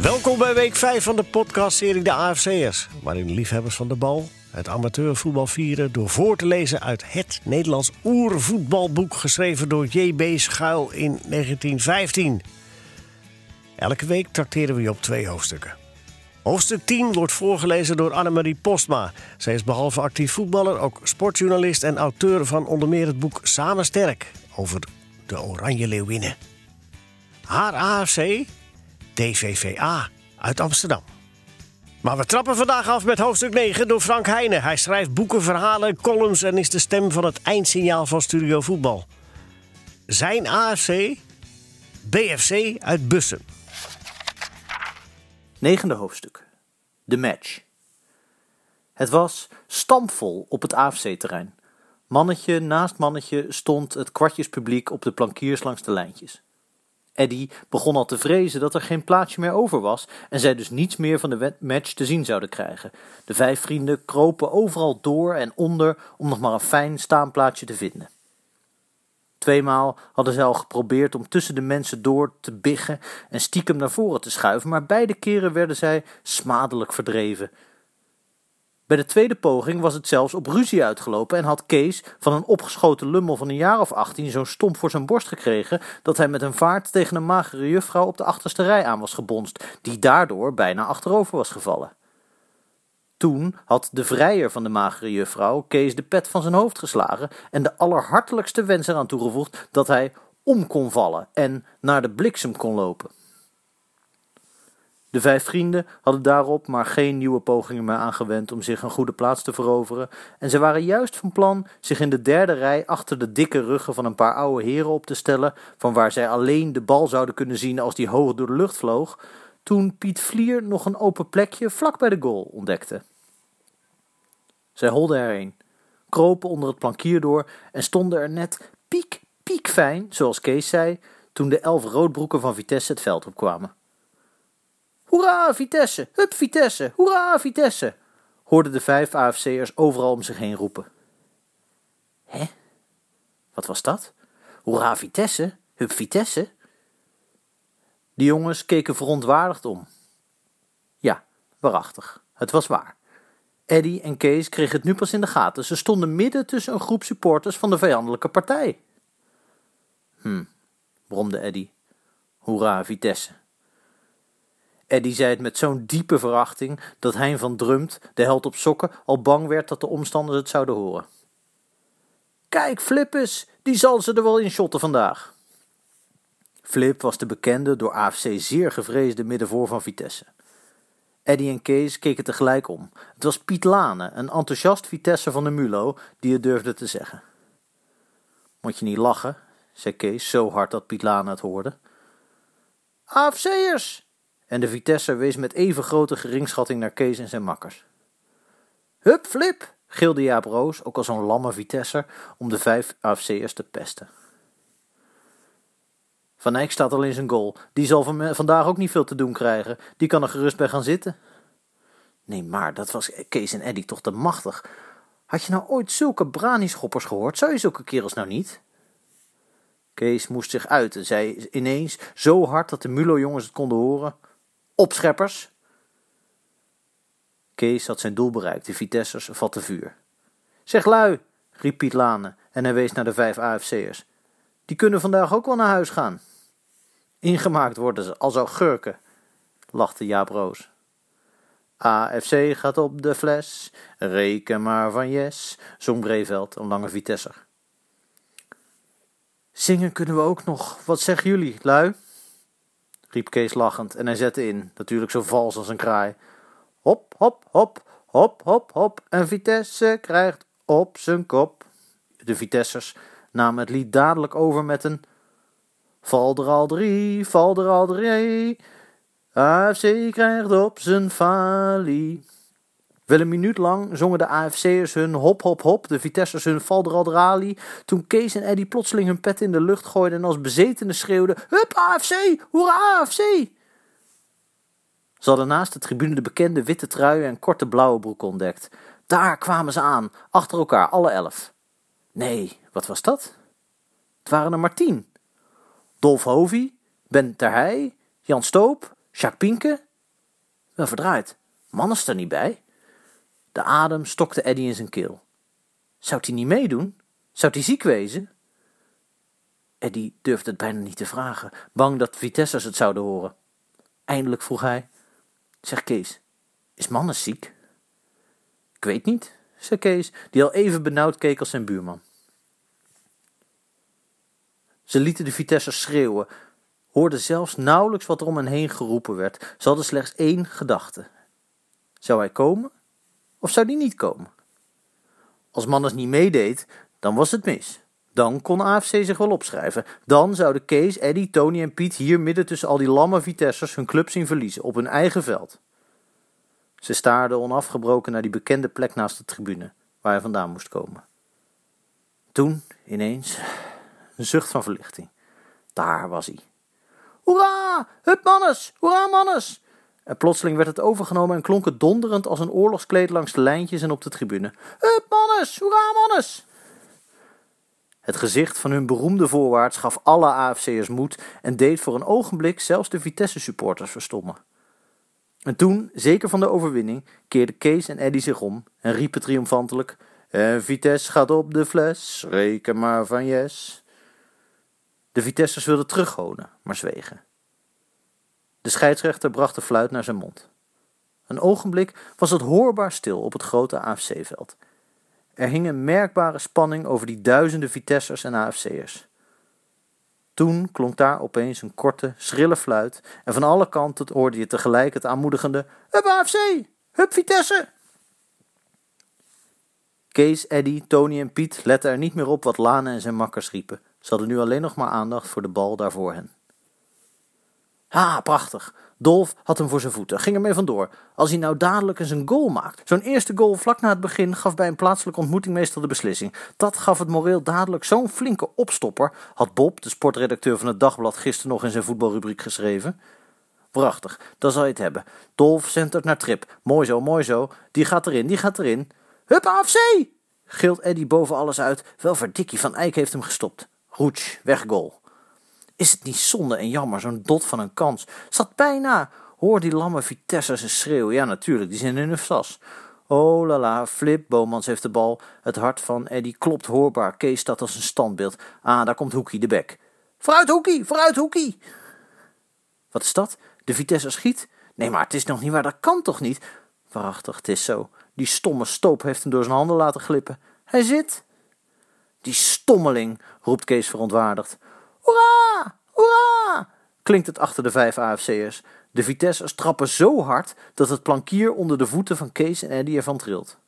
Welkom bij week 5 van de podcastserie De AFC'ers. Waarin liefhebbers van de bal het amateurvoetbal vieren... door voor te lezen uit het Nederlands oervoetbalboek... geschreven door J.B. Schuil in 1915. Elke week tracteren we je op twee hoofdstukken. Hoofdstuk 10 wordt voorgelezen door Annemarie Postma. Zij is behalve actief voetballer ook sportjournalist en auteur van onder meer het boek Samen Sterk over de Oranje Leeuwinnen. Haar AFC, DVVA uit Amsterdam. Maar we trappen vandaag af met hoofdstuk 9 door Frank Heijnen. Hij schrijft boeken, verhalen, columns en is de stem van het eindsignaal van Studio Voetbal. Zijn AFC, BFC uit Bussen. Negende hoofdstuk. De match. Het was stampvol op het AFC-terrein. Mannetje naast mannetje stond het kwartjespubliek op de plankiers langs de lijntjes. Eddie begon al te vrezen dat er geen plaatsje meer over was en zij dus niets meer van de match te zien zouden krijgen. De vijf vrienden kropen overal door en onder om nog maar een fijn staanplaatsje te vinden. Tweemaal hadden zij al geprobeerd om tussen de mensen door te biggen en stiekem naar voren te schuiven, maar beide keren werden zij smadelijk verdreven. Bij de tweede poging was het zelfs op ruzie uitgelopen en had Kees van een opgeschoten lummel van een jaar of achttien zo'n stomp voor zijn borst gekregen dat hij met een vaart tegen een magere juffrouw op de achterste rij aan was gebonst, die daardoor bijna achterover was gevallen. Toen had de vrijer van de magere juffrouw Kees de pet van zijn hoofd geslagen en de allerhartelijkste wens eraan toegevoegd dat hij om kon vallen en naar de bliksem kon lopen. De vijf vrienden hadden daarop maar geen nieuwe pogingen meer aangewend om zich een goede plaats te veroveren en ze waren juist van plan zich in de derde rij achter de dikke ruggen van een paar oude heren op te stellen, van waar zij alleen de bal zouden kunnen zien als die hoog door de lucht vloog, toen Piet Vlier nog een open plekje vlak bij de goal ontdekte. Zij holden erheen, kropen onder het plankier door en stonden er net piek, piekfijn, zoals Kees zei, toen de elf roodbroeken van Vitesse het veld opkwamen. Hoera, Vitesse! Hup, Vitesse! Hoera, Vitesse! hoorden de vijf AFC'ers overal om zich heen roepen. Hé? Wat was dat? Hoera, Vitesse! Hup, Vitesse! De jongens keken verontwaardigd om. Ja, waarachtig, het was waar. Eddie en Kees kregen het nu pas in de gaten. Ze stonden midden tussen een groep supporters van de vijandelijke partij. Hm, bromde Eddie. Hoera, Vitesse. Eddie zei het met zo'n diepe verachting dat Hein van Drumt, de held op sokken, al bang werd dat de omstanders het zouden horen. Kijk, Flippus, die zal ze er wel in shotten vandaag. Flip was de bekende, door AFC zeer gevreesde middenvoor van Vitesse. Eddie en Kees keken tegelijk om. Het was Piet Lane, een enthousiast Vitesse van de Mulo, die het durfde te zeggen. Moet je niet lachen, zei Kees zo hard dat Piet Lane het hoorde. AFC'ers! En de Vitesse wees met even grote geringschatting naar Kees en zijn makkers. Hup, flip! gilde Jaap Roos, ook al zo'n lamme Vitesser, om de vijf AFC'ers te pesten. Van Eyck staat al in zijn goal. Die zal van vandaag ook niet veel te doen krijgen. Die kan er gerust bij gaan zitten. Nee, maar dat was Kees en Eddy toch te machtig. Had je nou ooit zulke branischoppers gehoord? Zou je zulke kerels nou niet? Kees moest zich uiten, zei ineens zo hard dat de Mulo-jongens het konden horen. Opscheppers! Kees had zijn doel bereikt, de Vitessers vatten vuur. Zeg lui, riep Piet Lane en hij wees naar de vijf AFC'ers. Die kunnen vandaag ook wel naar huis gaan. Ingemaakt worden ze als augurken, lachte Jaap Roos. AFC gaat op de fles, reken maar van yes, zong Breveld, een lange Vitesser. Zingen kunnen we ook nog, wat zeggen jullie, lui? riep Kees lachend en hij zette in, natuurlijk zo vals als een kraai. Hop, hop, hop, hop, hop, hop, en Vitesse krijgt op zijn kop. De Vitessers namen het lied dadelijk over met een Val er al drie, val er al drie. AFC krijgt op zijn falie. Wel een minuut lang zongen de AFC'ers hun hop hop hop, de Vitessers hun val er al rally, toen Kees en Eddy plotseling hun pet in de lucht gooiden en als bezetenen schreeuwden, Hup AFC, hoera AFC! Ze hadden naast de tribune de bekende witte truien en korte blauwe broek ontdekt. Daar kwamen ze aan, achter elkaar, alle elf. Nee, wat was dat? Het waren er maar tien. Dolf Hovie, Ben Terheij, Jan Stoop, Jacques Pinke. Wel verdraaid, man is er niet bij. De adem stokte Eddy in zijn keel. Zou hij niet meedoen? Zou hij ziek wezen? Eddy durfde het bijna niet te vragen, bang dat Vitessers het zouden horen. Eindelijk vroeg hij: Zeg Kees, is Mannes ziek? Ik weet niet, zei Kees, die al even benauwd keek als zijn buurman. Ze lieten de Vitessers schreeuwen, hoorden zelfs nauwelijks wat er om hen heen geroepen werd. Ze hadden slechts één gedachte. Zou hij komen of zou hij niet komen? Als Mannes niet meedeed, dan was het mis. Dan kon AFC zich wel opschrijven. Dan zouden Kees, Eddy, Tony en Piet hier midden tussen al die lamme Vitessers hun club zien verliezen op hun eigen veld. Ze staarden onafgebroken naar die bekende plek naast de tribune, waar hij vandaan moest komen. Toen, ineens, een zucht van verlichting. Daar was hij. Hoera! Hup mannes! Hoera mannes! En plotseling werd het overgenomen en klonk het donderend als een oorlogskleed langs de lijntjes en op de tribune. Hup mannes! Hoera mannes! Het gezicht van hun beroemde voorwaarts gaf alle AFC'ers moed en deed voor een ogenblik zelfs de Vitesse-supporters verstommen. En toen, zeker van de overwinning, keerden Kees en Eddy zich om en riepen triomfantelijk: En Vitesse gaat op de fles, reken maar van yes. De Vitessers wilden terughonen, maar zwegen. De scheidsrechter bracht de fluit naar zijn mond. Een ogenblik was het hoorbaar stil op het grote AFC-veld. Er hing een merkbare spanning over die duizenden Vitessers en AFC'ers. Toen klonk daar opeens een korte, schrille fluit en van alle kanten hoorde je tegelijk het aanmoedigende Hup AFC! Hup Vitesse! Kees, Eddy, Tony en Piet letten er niet meer op wat Lane en zijn makkers riepen. Ze hadden nu alleen nog maar aandacht voor de bal daarvoor hen. Ha, prachtig. Dolf had hem voor zijn voeten, ging ermee vandoor. Als hij nou dadelijk eens een goal maakt. Zo'n eerste goal vlak na het begin gaf bij een plaatselijke ontmoeting meestal de beslissing. Dat gaf het moreel dadelijk zo'n flinke opstopper, had Bob, de sportredacteur van het dagblad, gisteren nog in zijn voetbalrubriek geschreven. Prachtig, dan zal je het hebben. Dolf centert naar Trip. Mooi zo, mooi zo. Die gaat erin, die gaat erin. Hup AFC! gilt Eddy boven alles uit. Wel verdikkie, Van Eyck heeft hem gestopt. Roets, weg goal. Is het niet zonde en jammer, zo'n dot van een kans? Zat bijna. Hoor die lamme Vitesse zijn schreeuw. Ja, natuurlijk, die zijn in hun sas. Oh la la, Flip, Bomans heeft de bal. Het hart van Eddy klopt hoorbaar. Kees staat als een standbeeld. Ah, daar komt Hoekie de bek. Vooruit Hoekie, vooruit Hoekie! Wat is dat? De Vitesse schiet? Nee, maar het is nog niet waar, dat kan toch niet? Waarachtig, het is zo. Die stomme stoop heeft hem door zijn handen laten glippen. Hij zit. Die stommeling, roept Kees verontwaardigd. Hoera! Hoera! klinkt het achter de vijf AFC'ers. De Vitesse trappen zo hard dat het plankier onder de voeten van Kees en Eddy ervan trilt.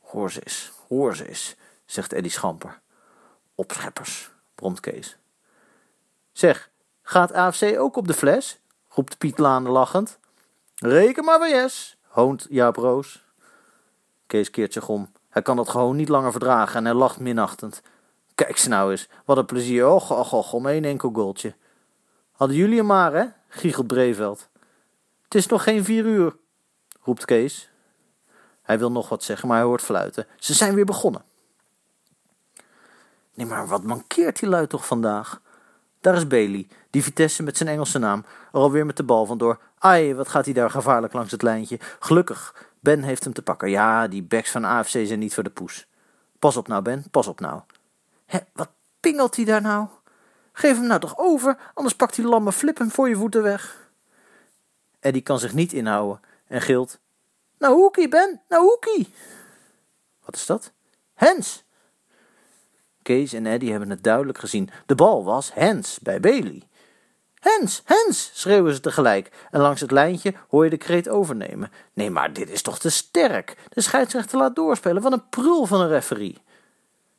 Hoor ze eens, hoor ze eens, zegt Eddy schamper. Opscheppers, bromt Kees. Zeg, gaat AFC ook op de fles? roept Piet Laan lachend. Reken maar van yes, hoont Jaap Roos. Kees keert zich om. Hij kan dat gewoon niet langer verdragen en hij lacht minachtend. Kijk ze nou eens, wat een plezier, och, och, och, om één enkel goaltje. Hadden jullie hem maar, hè? giechelt Breveld. Het is nog geen vier uur, roept Kees. Hij wil nog wat zeggen, maar hij hoort fluiten. Ze zijn weer begonnen. Nee, maar wat mankeert die lui toch vandaag? Daar is Bailey, die Vitesse met zijn Engelse naam, er alweer met de bal vandoor. Ai, wat gaat hij daar gevaarlijk langs het lijntje. Gelukkig, Ben heeft hem te pakken. Ja, die backs van AFC zijn niet voor de poes. Pas op nou, Ben, pas op nou. Hé, wat pingelt hij daar nou? Geef hem nou toch over, anders pakt die lamme flip hem voor je voeten weg. Eddie kan zich niet inhouden en gilt. Nou hoekie, Ben, nou hoekie. Wat is dat? Hens. Kees en Eddie hebben het duidelijk gezien. De bal was Hens bij Bailey. Hens, Hens, schreeuwen ze tegelijk. En langs het lijntje hoor je de kreet overnemen. Nee, maar dit is toch te sterk. De scheidsrechter laat doorspelen. Wat een prul van een referie.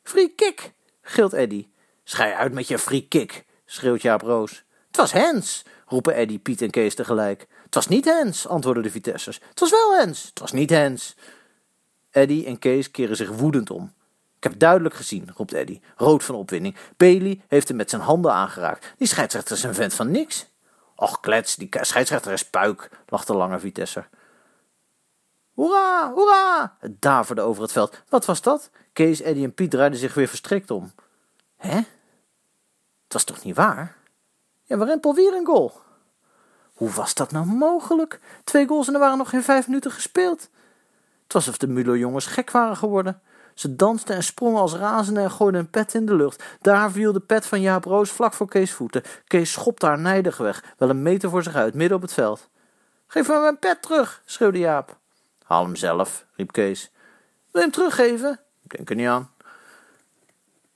Free kick, gilt Eddy. Schij uit met je free kick, schreeuwt Jaap Roos. Het was Hens, roepen Eddy, Piet en Kees tegelijk. Het was niet Hens, antwoorden de Vitessers. Het was wel Hens, het was niet Hens. Eddy en Kees keren zich woedend om. Ik heb duidelijk gezien, roept Eddy, rood van opwinding. Bailey heeft hem met zijn handen aangeraakt. Die scheidsrechter is een vent van niks. Och, klets, die scheidsrechter is puik, lacht de lange Vitesser. Hoera, hoera! Het daverde over het veld. Wat was dat? Kees, Eddie en Piet draaiden zich weer verstrikt om. Hè? Het was toch niet waar? Ja, we rempel weer een goal. Hoe was dat nou mogelijk? Twee goals en er waren nog geen vijf minuten gespeeld. Het was of de Mulo-jongens gek waren geworden. Ze dansten en sprongen als razenden en gooiden een pet in de lucht. Daar viel de pet van Jaap Roos vlak voor Kees voeten. Kees schopte haar nijdig weg, wel een meter voor zich uit, midden op het veld. Geef me mijn pet terug, schreeuwde Jaap. Haal hem zelf, riep Kees. Wil je hem teruggeven? Denk er niet aan.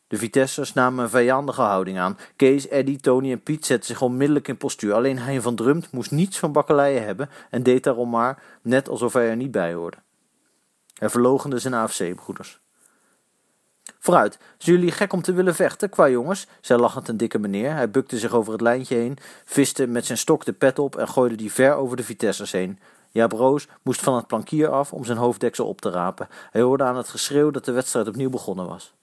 De Vitessers namen een vijandige houding aan. Kees, Eddy, Tony en Piet zetten zich onmiddellijk in postuur. Alleen Hein van Drumt moest niets van bakkeleien hebben en deed daarom maar net alsof hij er niet bij hoorde. Hij verlogende zijn AFC-broeders. Vooruit, zijn jullie gek om te willen vechten, qua jongens? zei lachend een dikke meneer. Hij bukte zich over het lijntje heen, viste met zijn stok de pet op en gooide die ver over de Vitessers heen. Jaap moest van het plankier af om zijn hoofddeksel op te rapen. Hij hoorde aan het geschreeuw dat de wedstrijd opnieuw begonnen was.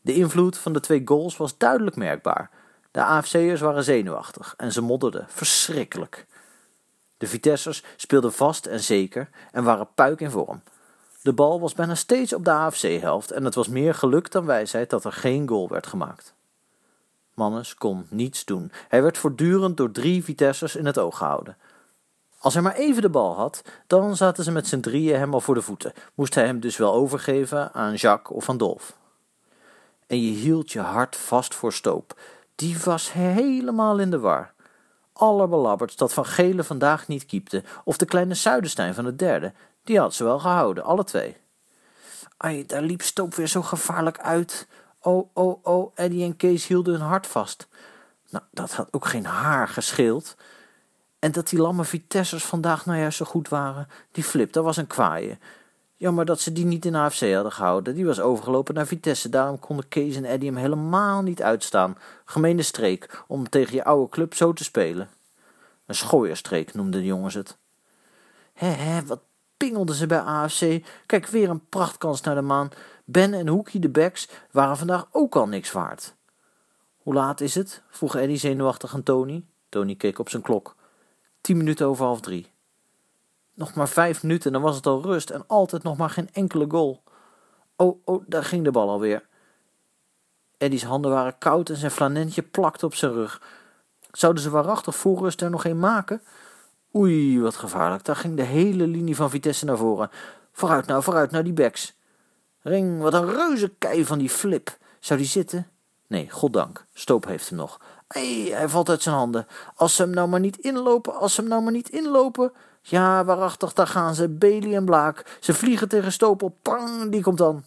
De invloed van de twee goals was duidelijk merkbaar. De AFC'ers waren zenuwachtig en ze modderden verschrikkelijk. De Vitessers speelden vast en zeker en waren puik in vorm. De bal was bijna steeds op de AFC-helft en het was meer geluk dan wijsheid dat er geen goal werd gemaakt. Mannes kon niets doen. Hij werd voortdurend door drie Vitessers in het oog gehouden. Als hij maar even de bal had, dan zaten ze met z'n drieën hem al voor de voeten. Moest hij hem dus wel overgeven aan Jacques of aan Dolf. En je hield je hart vast voor Stoop. Die was helemaal in de war. Allerbelabberd dat Van Gele vandaag niet kiepte, of de kleine Zuidenstein van het derde. Die had ze wel gehouden, alle twee. Ai, daar liep Stoop weer zo gevaarlijk uit. Oh, oh, oh, Eddie en Kees hielden hun hart vast. Nou, dat had ook geen haar gescheeld. En dat die lamme Vitessers vandaag nou juist zo goed waren, die flip, dat was een kwaaie. Jammer dat ze die niet in AFC hadden gehouden. Die was overgelopen naar Vitesse. Daarom konden Kees en Eddie hem helemaal niet uitstaan. Gemeene streek om tegen je oude club zo te spelen. Een schooierstreek noemden de jongens het. Hé, hé, wat pingelden ze bij AFC. Kijk, weer een prachtkans naar de maan. Ben en Hoekie de Beks waren vandaag ook al niks waard. Hoe laat is het? vroeg Eddie zenuwachtig aan Tony. Tony keek op zijn klok. Tien minuten over half drie. Nog maar vijf minuten, dan was het al rust en altijd nog maar geen enkele goal. Oh, oh, daar ging de bal alweer. Eddie's handen waren koud en zijn flanentje plakte op zijn rug. Zouden ze waarachtig voor rust er nog een maken? Oei, wat gevaarlijk. Daar ging de hele linie van Vitesse naar voren. Vooruit nou, vooruit nou die backs. Ring, wat een reuze kei van die flip. Zou die zitten? Nee, goddank. Stoop heeft hem nog. Ei, hij valt uit zijn handen. Als ze hem nou maar niet inlopen, als ze hem nou maar niet inlopen. Ja, waarachtig, daar gaan ze, Bailey en Blaak. Ze vliegen tegen Stoop op. Pang, die komt dan.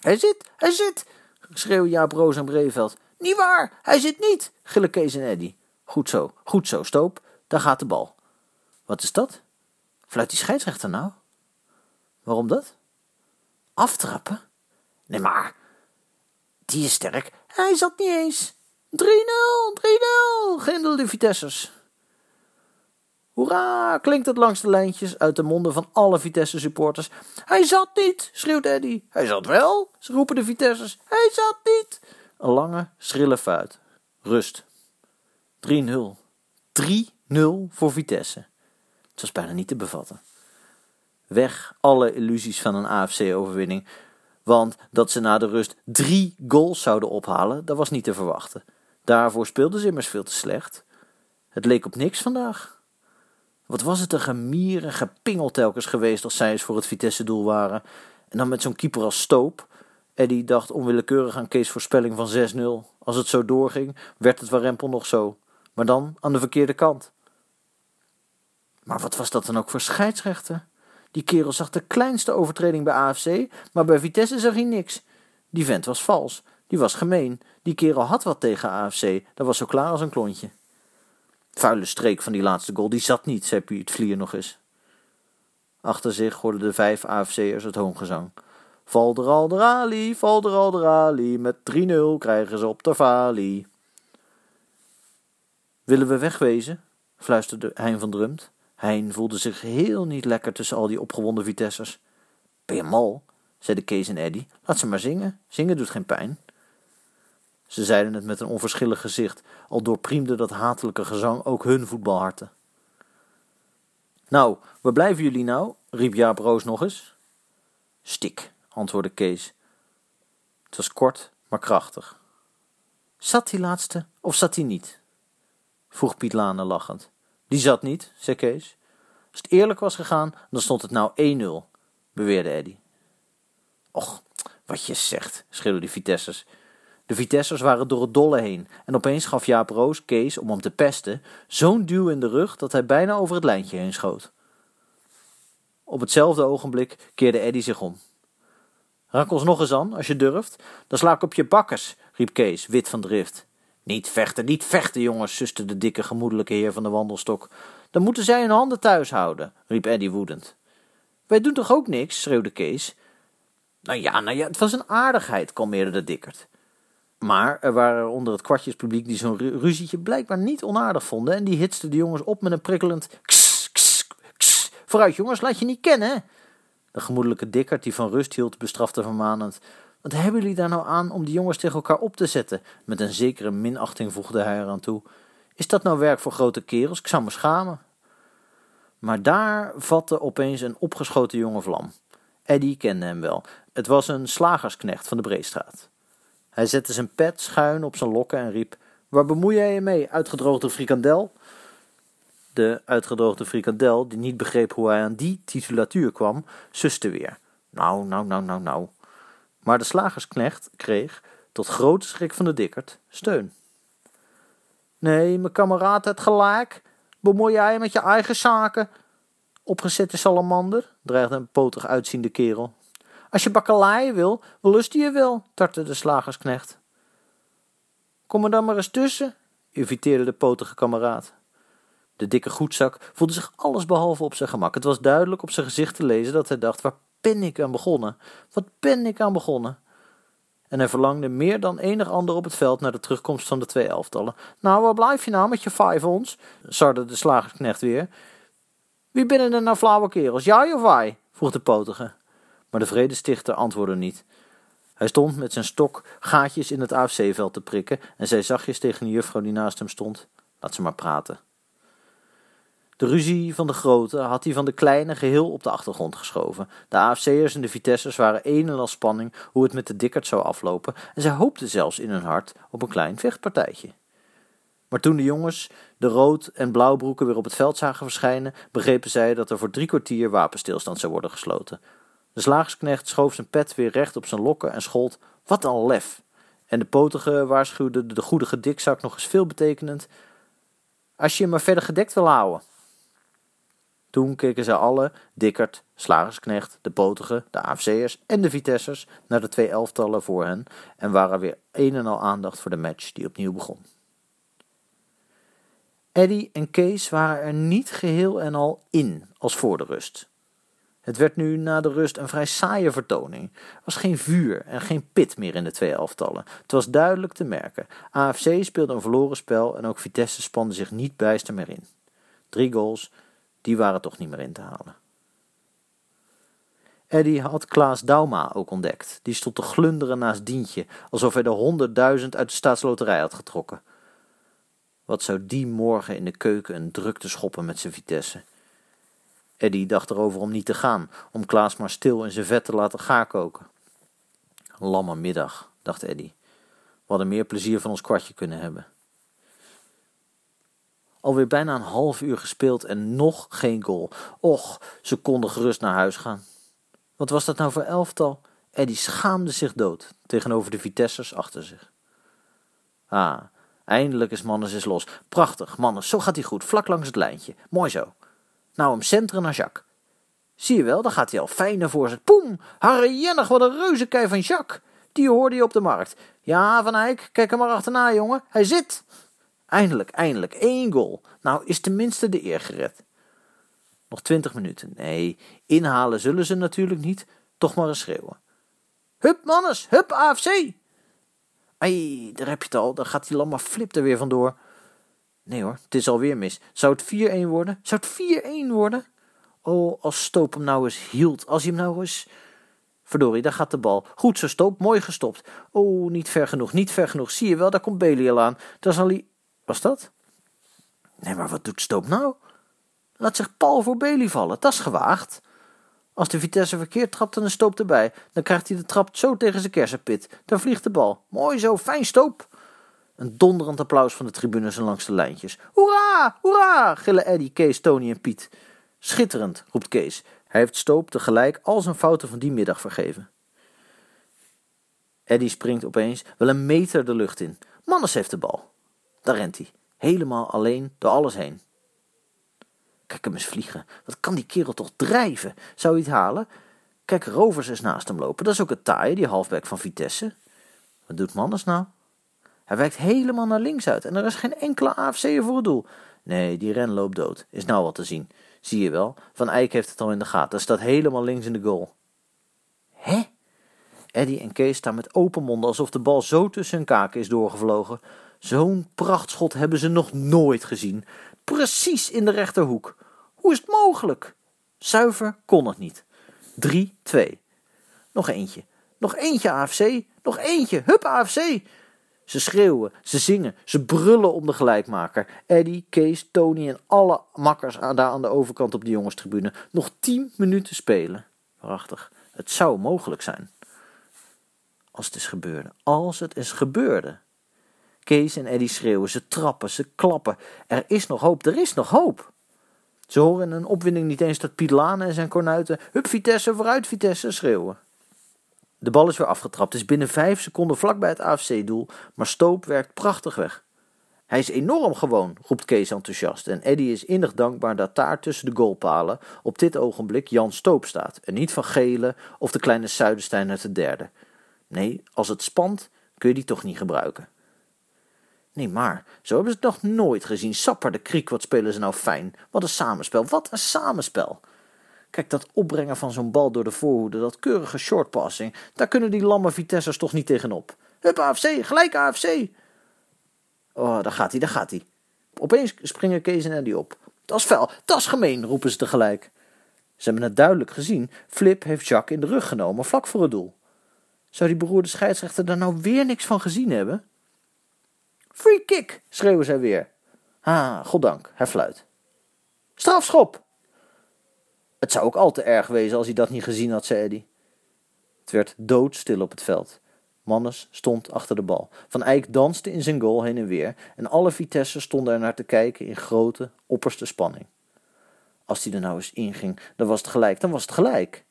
Hij zit, hij zit, schreeuwen Jaap Roos en Breveld. Niet waar, hij zit niet, gillen Kees en Eddy. Goed zo, goed zo, Stoop. Daar gaat de bal. Wat is dat? Fluit die scheidsrechter nou? Waarom dat? Aftrappen? Nee, maar... Die is sterk. Hij zat niet eens. 3-0, 3-0, gindelde Vitessers. Hoera, klinkt het langs de lijntjes uit de monden van alle Vitesse-supporters. Hij zat niet, schreeuwt Eddy. Hij zat wel, roepen de Vitessers. Hij zat niet. Een lange, schrille fuit. Rust. 3-0. 3-0 voor Vitesse. Het was bijna niet te bevatten. Weg alle illusies van een AFC-overwinning. Want dat ze na de rust drie goals zouden ophalen, dat was niet te verwachten. Daarvoor speelden ze immers veel te slecht. Het leek op niks vandaag. Wat was het een gemier en gepingel telkens geweest als zij eens voor het Vitesse-doel waren. En dan met zo'n keeper als Stoop. Eddie dacht onwillekeurig aan Kees' voorspelling van 6-0. Als het zo doorging, werd het Warempel nog zo. Maar dan aan de verkeerde kant. Maar wat was dat dan ook voor scheidsrechter? Die kerel zag de kleinste overtreding bij AFC, maar bij Vitesse zag hij niks. Die vent was vals, die was gemeen. Die kerel had wat tegen AFC, dat was zo klaar als een klontje. Vuile streek van die laatste goal, die zat niet, zei Piet Vlier nog eens. Achter zich hoorden de vijf AFC'ers het hoongezang. De rally, val er al de rally, met 3-0 krijgen ze op de valie. Willen we wegwezen? fluisterde Hein van Drumt. Hein voelde zich heel niet lekker tussen al die opgewonden Vitessers. Ben je mal? zeiden Kees en Eddy. Laat ze maar zingen. Zingen doet geen pijn. Ze zeiden het met een onverschillig gezicht, al doorpriemde dat hatelijke gezang ook hun voetbalharten. Nou, waar blijven jullie nou? riep Jaap Roos nog eens. Stik, antwoordde Kees. Het was kort, maar krachtig. Zat die laatste of zat die niet? vroeg Piet Lane lachend. Die zat niet, zei Kees. Als het eerlijk was gegaan, dan stond het nou 1-0, beweerde Eddy. Och, wat je zegt, schreeuwden de Vitessers. De Vitessers waren door het dolle heen en opeens gaf Jaap Roos Kees, om hem te pesten, zo'n duw in de rug dat hij bijna over het lijntje heen schoot. Op hetzelfde ogenblik keerde Eddy zich om. Raak ons nog eens aan, als je durft. Dan sla ik op je bakkers, riep Kees, wit van drift. Niet vechten, niet vechten, jongens, suste de dikke gemoedelijke heer van de wandelstok. Dan moeten zij hun handen thuis houden, riep Eddy woedend. Wij doen toch ook niks, schreeuwde Kees. Nou ja, nou ja, het was een aardigheid, kalmeerde de dikkerd. Maar er waren onder het kwartjespubliek die zo'n ruzietje blijkbaar niet onaardig vonden en die hitsten de jongens op met een prikkelend ks. Vooruit jongens, laat je niet kennen. De gemoedelijke dikkerd die van rust hield bestrafte vermanend. Wat hebben jullie daar nou aan om die jongens tegen elkaar op te zetten? Met een zekere minachting voegde hij eraan toe. Is dat nou werk voor grote kerels? Ik zou me schamen. Maar daar vatte opeens een opgeschoten jonge vlam. Eddy kende hem wel. Het was een slagersknecht van de Breestraat. Hij zette zijn pet schuin op zijn lokken en riep: Waar bemoei jij je mee, uitgedroogde frikandel? De uitgedroogde frikandel, die niet begreep hoe hij aan die titulatuur kwam, suste weer. Nou, nou, nou, nou, nou. Maar de slagersknecht kreeg, tot grote schrik van de dikkerd, steun. Nee, mijn kameraad het gelijk. Bemoei jij je met je eigen zaken? Opgezette salamander, dreigde een potig uitziende kerel. Als je bakkeleien wil, lust je wel, tartte de slagersknecht. Kom er dan maar eens tussen, inviteerde de potige kameraad. De dikke goedzak voelde zich allesbehalve op zijn gemak. Het was duidelijk op zijn gezicht te lezen dat hij dacht: waar ben ik aan begonnen? Wat ben ik aan begonnen? En hij verlangde meer dan enig ander op het veld naar de terugkomst van de twee elftallen. Nou, waar blijf je nou met je vijf ons? sarde de slagersknecht weer. Wie binnen er nou flauwe kerels, jij of wij? vroeg de potige. Maar de vredestichter antwoordde niet. Hij stond met zijn stok gaatjes in het AFC-veld te prikken en zei zachtjes tegen de juffrouw die naast hem stond: Laat ze maar praten. De ruzie van de grote had hij van de kleine geheel op de achtergrond geschoven. De AFC'ers en de Vitessers waren een en al spanning hoe het met de dikkerd zou aflopen en zij hoopten zelfs in hun hart op een klein vechtpartijtje. Maar toen de jongens de rood- en blauwbroeken weer op het veld zagen verschijnen, begrepen zij dat er voor drie kwartier wapenstilstand zou worden gesloten. De slagersknecht schoof zijn pet weer recht op zijn lokken en schold: Wat een lef! En de potige waarschuwde de goedige dikzak nog eens veelbetekenend: Als je hem maar verder gedekt wil houden. Toen keken zij alle, Dikkert, Slagersknecht, de Potige, de AFC'ers en de Vitessers, naar de twee elftallen voor hen en waren weer een en al aandacht voor de match die opnieuw begon. Eddy en Kees waren er niet geheel en al in als voor de rust. Het werd nu na de rust een vrij saaie vertoning. Er was geen vuur en geen pit meer in de twee elftallen. Het was duidelijk te merken. AFC speelde een verloren spel en ook Vitesse spande zich niet bijster meer in. Drie goals, die waren toch niet meer in te halen. Eddy had Klaas Dauma ook ontdekt. Die stond te glunderen naast Dientje, alsof hij de honderdduizend uit de staatsloterij had getrokken. Wat zou die morgen in de keuken een drukte schoppen met zijn Vitesse? Eddy dacht erover om niet te gaan, om Klaas maar stil in zijn vet te laten gaarkoken. Lamme middag, dacht Eddy. We hadden meer plezier van ons kwartje kunnen hebben. Alweer bijna een half uur gespeeld en nog geen goal. Och, ze konden gerust naar huis gaan. Wat was dat nou voor elftal? Eddy schaamde zich dood tegenover de Vitessers achter zich. Ah, eindelijk is Mannes is los. Prachtig, Mannes, zo gaat hij goed, vlak langs het lijntje. Mooi zo. Nou, hem centeren naar Jacques. Zie je wel, dan gaat hij al fijn naar voorzet. Poem, harrejennig, wat een reuzenkei van Jacques. Die hoorde je op de markt. Ja, Van Eyck, kijk er maar achterna, jongen. Hij zit. Eindelijk, eindelijk, één goal. Nou is tenminste de eer gered. Nog twintig minuten. Nee, inhalen zullen ze natuurlijk niet. Toch maar eens schreeuwen. Hup, mannes, hup, AFC! Ai, daar heb je het al. Dan gaat die lamma flip er weer vandoor. Nee hoor, het is alweer mis. Zou het 4-1 worden? Zou het 4-1 worden? Oh, als Stoop hem nou eens hield. Als hij hem nou eens... Verdorie, daar gaat de bal. Goed zo, Stoop. Mooi gestopt. Oh, niet ver genoeg, niet ver genoeg. Zie je wel, daar komt Bailey al aan. Daar zal hij... Was dat? Nee, maar wat doet Stoop nou? Laat zich pal voor Bailey vallen, dat is gewaagd. Als de Vitesse verkeerd trapt en een stoop erbij, dan krijgt hij de trap zo tegen zijn kersenpit. Dan vliegt de bal. Mooi zo, fijn stoop. Een donderend applaus van de tribunes en langs de lijntjes. Hoera, hoera, gillen Eddie, Kees, Tony en Piet. Schitterend, roept Kees. Hij heeft Stoop tegelijk al zijn fouten van die middag vergeven. Eddie springt opeens wel een meter de lucht in. Mannes heeft de bal. Daar rent hij, helemaal alleen door alles heen. Kijk hem eens vliegen. Wat kan die kerel toch drijven? Zou hij het halen? Kijk, Rovers is naast hem lopen. Dat is ook het taaie, die halfback van Vitesse. Wat doet Mannes nou? Hij wijkt helemaal naar links uit en er is geen enkele AFC'er voor het doel. Nee, die ren loopt dood. Is nou wat te zien. Zie je wel, Van Eyck heeft het al in de gaten. Hij staat helemaal links in de goal. Hè? Eddie en Kees staan met open monden alsof de bal zo tussen hun kaken is doorgevlogen. Zo'n prachtschot hebben ze nog nooit gezien. Precies in de rechterhoek. Hoe is het mogelijk? Zuiver kon het niet. 3-2. Nog eentje. Nog eentje AFC. Nog eentje. Hup AFC. Ze schreeuwen, ze zingen, ze brullen om de gelijkmaker. Eddie, Kees, Tony en alle makkers daar aan de overkant op de jongenstribune. Nog tien minuten spelen. Prachtig. Het zou mogelijk zijn. Als het is gebeurde. Als het is gebeurde. Kees en Eddie schreeuwen, ze trappen, ze klappen. Er is nog hoop, er is nog hoop. Ze horen in een opwinding niet eens dat Piet Lane en zijn kornuiten... Hup Vitesse, vooruit Vitesse, schreeuwen. De bal is weer afgetrapt, is binnen vijf seconden vlakbij het AFC-doel, maar Stoop werkt prachtig weg. Hij is enorm gewoon, roept Kees enthousiast. En Eddy is innig dankbaar dat daar tussen de goalpalen op dit ogenblik Jan Stoop staat. En niet van Gele of de kleine Zuidenstein uit de derde. Nee, als het spant kun je die toch niet gebruiken. Nee, maar zo hebben ze het nog nooit gezien. Sapper de kriek, wat spelen ze nou fijn. Wat een samenspel, wat een samenspel. Kijk, dat opbrengen van zo'n bal door de voorhoede, dat keurige shortpassing, daar kunnen die lamme Vitessers toch niet tegenop. Hup, AFC, gelijk AFC. Oh, daar gaat hij, daar gaat hij. Opeens springen Kees en Eddie op. Dat is vuil, dat is gemeen, roepen ze tegelijk. Ze hebben het duidelijk gezien. Flip heeft Jacques in de rug genomen, vlak voor het doel. Zou die beroerde scheidsrechter daar nou weer niks van gezien hebben? Free kick, schreeuwen zij weer. Ah, goddank, hij fluit. Strafschop! Het zou ook al te erg wezen als hij dat niet gezien had, zei Eddie. Het werd doodstil op het veld. Mannes stond achter de bal. Van Eyck danste in zijn goal heen en weer en alle Vitesse stonden er naar te kijken in grote, opperste spanning. Als hij er nou eens inging, dan was het gelijk, dan was het gelijk.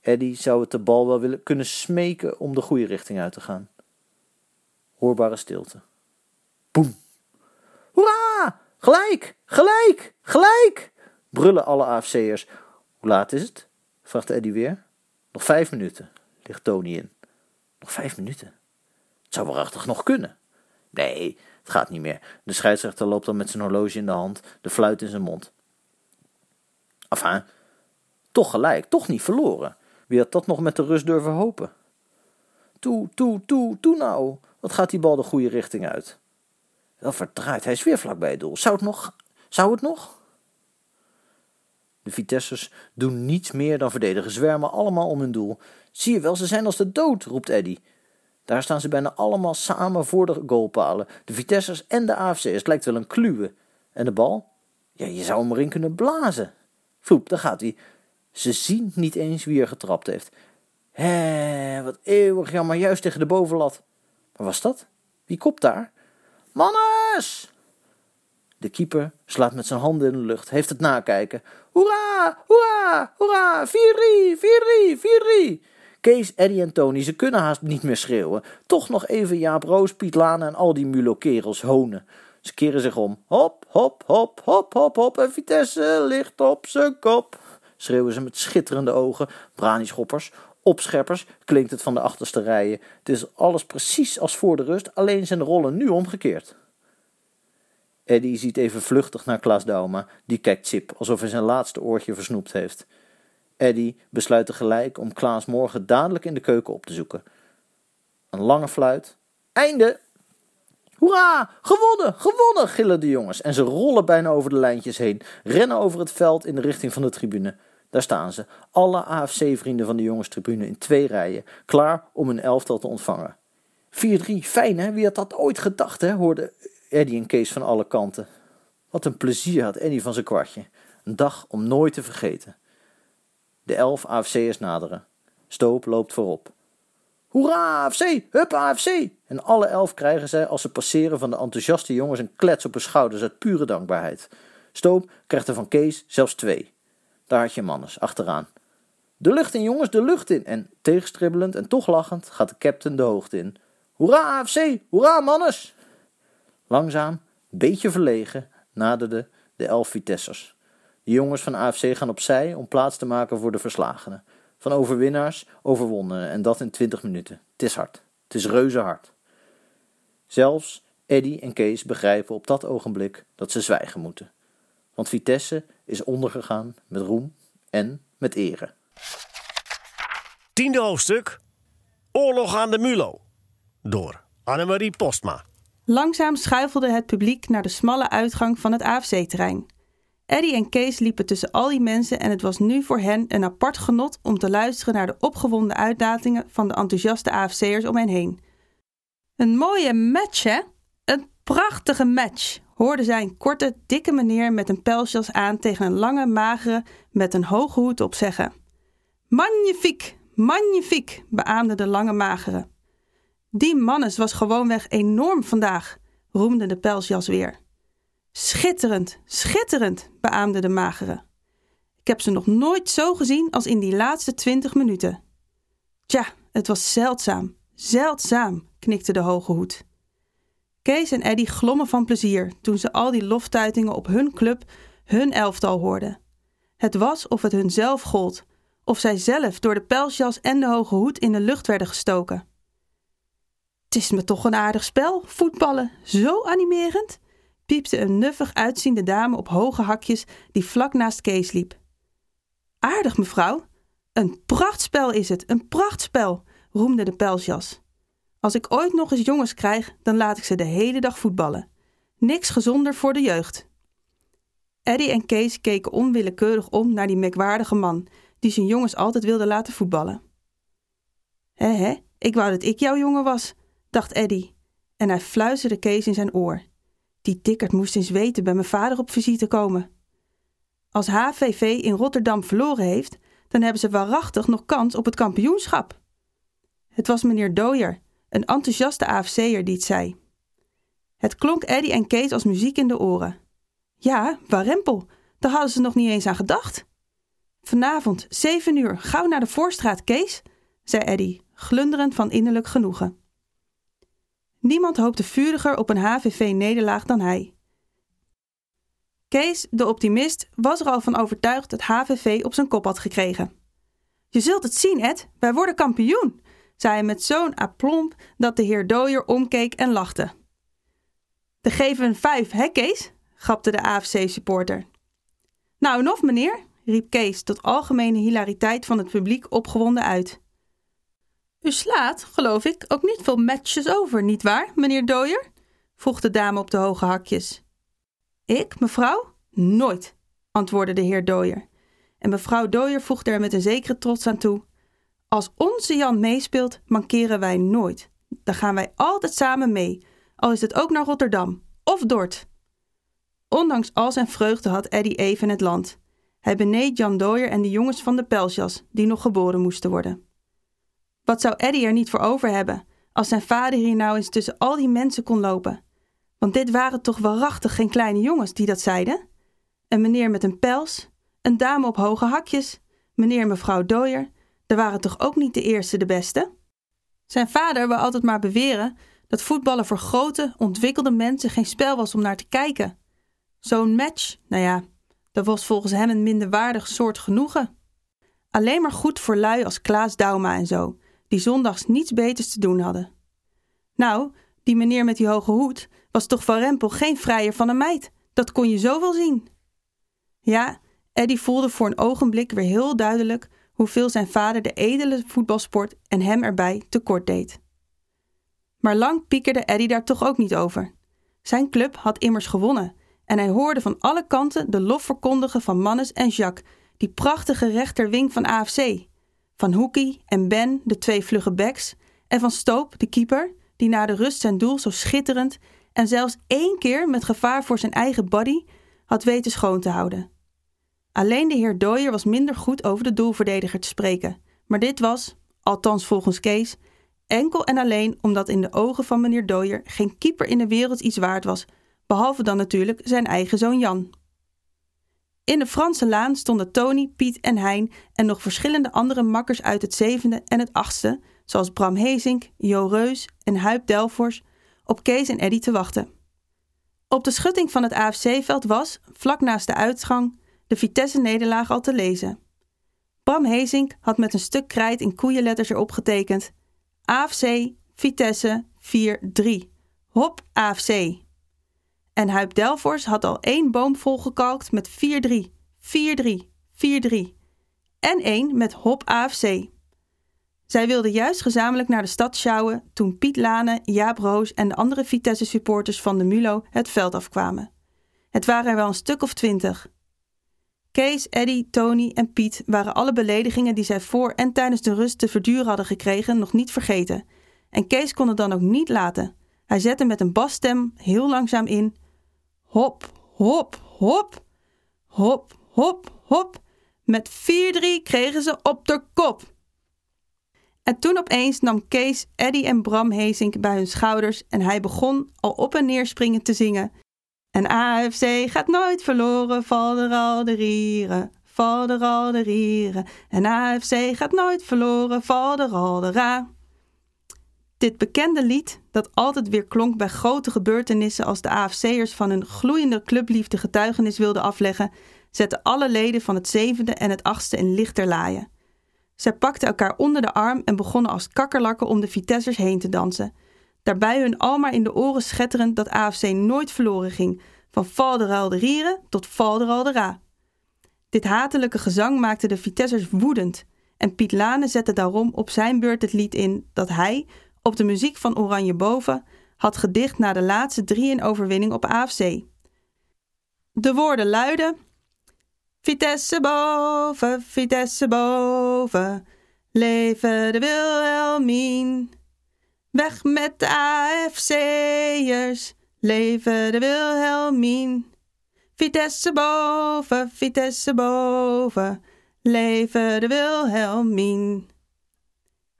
Eddie zou het de bal wel willen kunnen smeken om de goede richting uit te gaan. Hoorbare stilte. Boem. Hoera! Gelijk! Gelijk! Gelijk! brullen alle AFC'ers. Hoe laat is het? vraagt Eddie weer. Nog vijf minuten, ligt Tony in. Nog vijf minuten? Het zou waarachtig nog kunnen. Nee, het gaat niet meer. De scheidsrechter loopt dan met zijn horloge in de hand, de fluit in zijn mond. Enfin, toch gelijk, toch niet verloren. Wie had dat nog met de rust durven hopen? Toe, toe, toe, toe nou. Wat gaat die bal de goede richting uit? Wel verdraaid, hij is weer vlak bij het doel. Zou het nog? Zou het nog? De Vitessers doen niets meer dan verdedigen, zwermen allemaal om hun doel. Zie je wel, ze zijn als de dood, roept Eddy. Daar staan ze bijna allemaal samen voor de goalpalen. De Vitessers en de AFC's. Het lijkt wel een kluwe. En de bal? Ja, je zou hem erin kunnen blazen. Vloep, daar gaat hij. Ze zien niet eens wie er getrapt heeft. Hé, wat eeuwig jammer, juist tegen de bovenlat. Maar was dat? Wie kopt daar? Mannes! De keeper slaat met zijn handen in de lucht, heeft het nakijken. Hoera, hoera, hoera, 4-3, 4-3, 4-3. Kees, Eddie en Tony, ze kunnen haast niet meer schreeuwen. Toch nog even Jaap Roos, Piet Lane en al die mulo-kerels honen. Ze keren zich om. Hop, hop, hop, hop, hop, hop. En Vitesse ligt op zijn kop. Schreeuwen ze met schitterende ogen. Brani-schoppers, opscheppers, klinkt het van de achterste rijen. Het is alles precies als voor de rust, alleen zijn de rollen nu omgekeerd. Eddie ziet even vluchtig naar Klaas Dauma, die kijkt Chip alsof hij zijn laatste oortje versnoept heeft. Eddie besluit tegelijk om Klaas morgen dadelijk in de keuken op te zoeken. Een lange fluit. Einde! Hoera! Gewonnen! Gewonnen! gillen de jongens en ze rollen bijna over de lijntjes heen, rennen over het veld in de richting van de tribune. Daar staan ze, alle AFC-vrienden van de jongenstribune in twee rijen, klaar om hun elftal te ontvangen. 4-3, fijn hè? Wie had dat ooit gedacht hè? hoorde Eddie en Kees van alle kanten. Wat een plezier had Eddie van zijn kwartje. Een dag om nooit te vergeten. De elf AFC'ers naderen. Stoop loopt voorop. Hoera, AFC! Hup, AFC! En alle elf krijgen zij als ze passeren van de enthousiaste jongens een klets op hun schouders uit pure dankbaarheid. Stoop krijgt er van Kees zelfs twee. Daar had je Mannes, achteraan. De lucht in, jongens, de lucht in! En tegenstribbelend en toch lachend gaat de captain de hoogte in. Hoera, AFC! Hoera, Mannes! Langzaam, beetje verlegen, naderden de elf Vitessers. De jongens van AFC gaan opzij om plaats te maken voor de verslagenen. Van overwinnaars overwonnen en dat in twintig minuten. Het is hard. Het is reuze hard. Zelfs Eddy en Kees begrijpen op dat ogenblik dat ze zwijgen moeten. Want Vitesse is ondergegaan met roem en met ere. Tiende hoofdstuk. Oorlog aan de Mulo. Door Annemarie Postma. Langzaam schuifelde het publiek naar de smalle uitgang van het AFC-terrein. Eddie en Kees liepen tussen al die mensen en het was nu voor hen een apart genot om te luisteren naar de opgewonden uitlatingen van de enthousiaste AFC'ers om hen heen. Een mooie match, hè? Een prachtige match, hoorde zij een korte, dikke meneer met een pelsjas aan tegen een lange, magere met een hoge hoed op zeggen. Magnifiek, magnifiek, beaamde de lange magere. Die mannes was gewoonweg enorm vandaag, roemde de pelsjas weer. Schitterend, schitterend, beaamde de magere. Ik heb ze nog nooit zo gezien als in die laatste twintig minuten. Tja, het was zeldzaam, zeldzaam, knikte de hoge hoed. Kees en Eddy glommen van plezier toen ze al die loftuitingen op hun club, hun elftal hoorden. Het was of het hun zelf gold, of zij zelf door de pelsjas en de hoge hoed in de lucht werden gestoken. Het is me toch een aardig spel, voetballen, zo animerend, piepte een nuffig uitziende dame op hoge hakjes die vlak naast Kees liep. Aardig, mevrouw. Een prachtspel is het, een prachtspel, roemde de pelsjas. Als ik ooit nog eens jongens krijg, dan laat ik ze de hele dag voetballen. Niks gezonder voor de jeugd. Eddie en Kees keken onwillekeurig om naar die merkwaardige man, die zijn jongens altijd wilde laten voetballen. Hé hé, ik wou dat ik jouw jongen was, dacht Eddie, en hij fluisterde Kees in zijn oor. Die dikkerd moest eens weten bij mijn vader op visite komen. Als HVV in Rotterdam verloren heeft, dan hebben ze waarachtig nog kans op het kampioenschap. Het was meneer Dooyer, een enthousiaste AFC'er die het zei. Het klonk Eddy en Kees als muziek in de oren. Ja, warempel, daar hadden ze nog niet eens aan gedacht. Vanavond, zeven uur, gauw naar de Voorstraat, Kees, zei Eddy, glunderend van innerlijk genoegen. Niemand hoopte vuriger op een HVV-nederlaag dan hij. Kees, de optimist, was er al van overtuigd dat HVV op zijn kop had gekregen. Je zult het zien, Ed, wij worden kampioen, zei hij met zo'n aplomb dat de heer Dooyer omkeek en lachte. De geven vijf, hè Kees? grapte de AFC-supporter. Nou en of, meneer, riep Kees tot algemene hilariteit van het publiek opgewonden uit. U slaat, geloof ik, ook niet veel matches over, nietwaar, meneer Dooyer? vroeg de dame op de hoge hakjes. Ik, mevrouw? Nooit, antwoordde de heer Dooyer. En mevrouw Dooyer voegde er met een zekere trots aan toe. Als onze Jan meespeelt, mankeren wij nooit. Dan gaan wij altijd samen mee, al is het ook naar Rotterdam of Dort. Ondanks al zijn vreugde had Eddy even het land. Hij beneed Jan Dooyer en de jongens van de Pelsjas, die nog geboren moesten worden. Wat zou Eddy er niet voor over hebben, als zijn vader hier nou eens tussen al die mensen kon lopen? Want dit waren toch waarachtig geen kleine jongens die dat zeiden? Een meneer met een pels, een dame op hoge hakjes, meneer en mevrouw Dooyer, er waren toch ook niet de eerste de beste? Zijn vader wou altijd maar beweren dat voetballen voor grote, ontwikkelde mensen geen spel was om naar te kijken. Zo'n match, nou ja, dat was volgens hem een minderwaardig soort genoegen. Alleen maar goed voor lui als Klaas Dauma en zo, die zondags niets beters te doen hadden. Nou, die meneer met die hoge hoed was toch van Rempel geen vrijer van een meid. Dat kon je zo wel zien. Ja, Eddie voelde voor een ogenblik weer heel duidelijk hoeveel zijn vader de edele voetbalsport en hem erbij tekort deed. Maar lang piekerde Eddie daar toch ook niet over. Zijn club had immers gewonnen en hij hoorde van alle kanten de lof verkondigen van Mannes en Jacques, die prachtige rechterwing van AFC. Van Hoekie en Ben, de twee vlugge backs, en van Stoop, de keeper, die na de rust zijn doel zo schitterend en zelfs één keer met gevaar voor zijn eigen body had weten schoon te houden. Alleen de heer Dooyer was minder goed over de doelverdediger te spreken. Maar dit was, althans volgens Kees, enkel en alleen omdat in de ogen van meneer Dooyer geen keeper in de wereld iets waard was, behalve dan natuurlijk zijn eigen zoon Jan. In de Franse laan stonden Tony, Piet en Hein en nog verschillende andere makkers uit het zevende en het achtste, zoals Bram Hezink, Jo Reus en Huip Delfors, op Kees en Eddy te wachten. Op de schutting van het AFC-veld was, vlak naast de uitgang, de Vitesse-nederlaag al te lezen. Bram Hezink had met een stuk krijt in koeienletters erop getekend: AFC, Vitesse 4-3. Hop AFC. En Huip Delfors had al één boom volgekalkt met 4-3, 4-3, 4-3. En één met Hop AFC. Zij wilden juist gezamenlijk naar de stad sjouwen toen Piet Lane, Jaap Roos en de andere Vitesse-supporters van de Mulo het veld afkwamen. Het waren er wel een stuk of twintig. Kees, Eddy, Tony en Piet waren alle beledigingen die zij voor en tijdens de rust te verduren hadden gekregen nog niet vergeten. En Kees kon het dan ook niet laten. Hij zette met een basstem heel langzaam in: Hop, hop, hop, hop, hop, hop. Met 4-3 kregen ze op de kop. En toen opeens nam Kees, Eddy en Bram Hezink bij hun schouders en hij begon al op en neer springend te zingen. En AFC gaat nooit verloren, val er al de rieren, er de rieren. En AFC gaat nooit verloren, val er al de ra. Dit bekende lied, dat altijd weer klonk bij grote gebeurtenissen als de AFC'ers van hun gloeiende clubliefde getuigenis wilden afleggen, zette alle leden van het zevende en het achtste in lichterlaaien. Zij pakten elkaar onder de arm en begonnen als kakkerlakken om de Vitessers heen te dansen. Daarbij hun almaar in de oren schetterend dat AFC nooit verloren ging, van Valderal de Rieren tot Valderal de Ra. Dit hatelijke gezang maakte de Vitessers woedend en Piet Lane zette daarom op zijn beurt het lied in dat hij, op de muziek van Oranje Boven, had gedicht na de laatste drie in overwinning op AFC. De woorden luiden Vitesse boven, Vitesse boven, leven de Wilhelmien. Weg met de AFC'ers, leven de Wilhelmien. Vitesse boven, Vitesse boven, leven de Wilhelmien.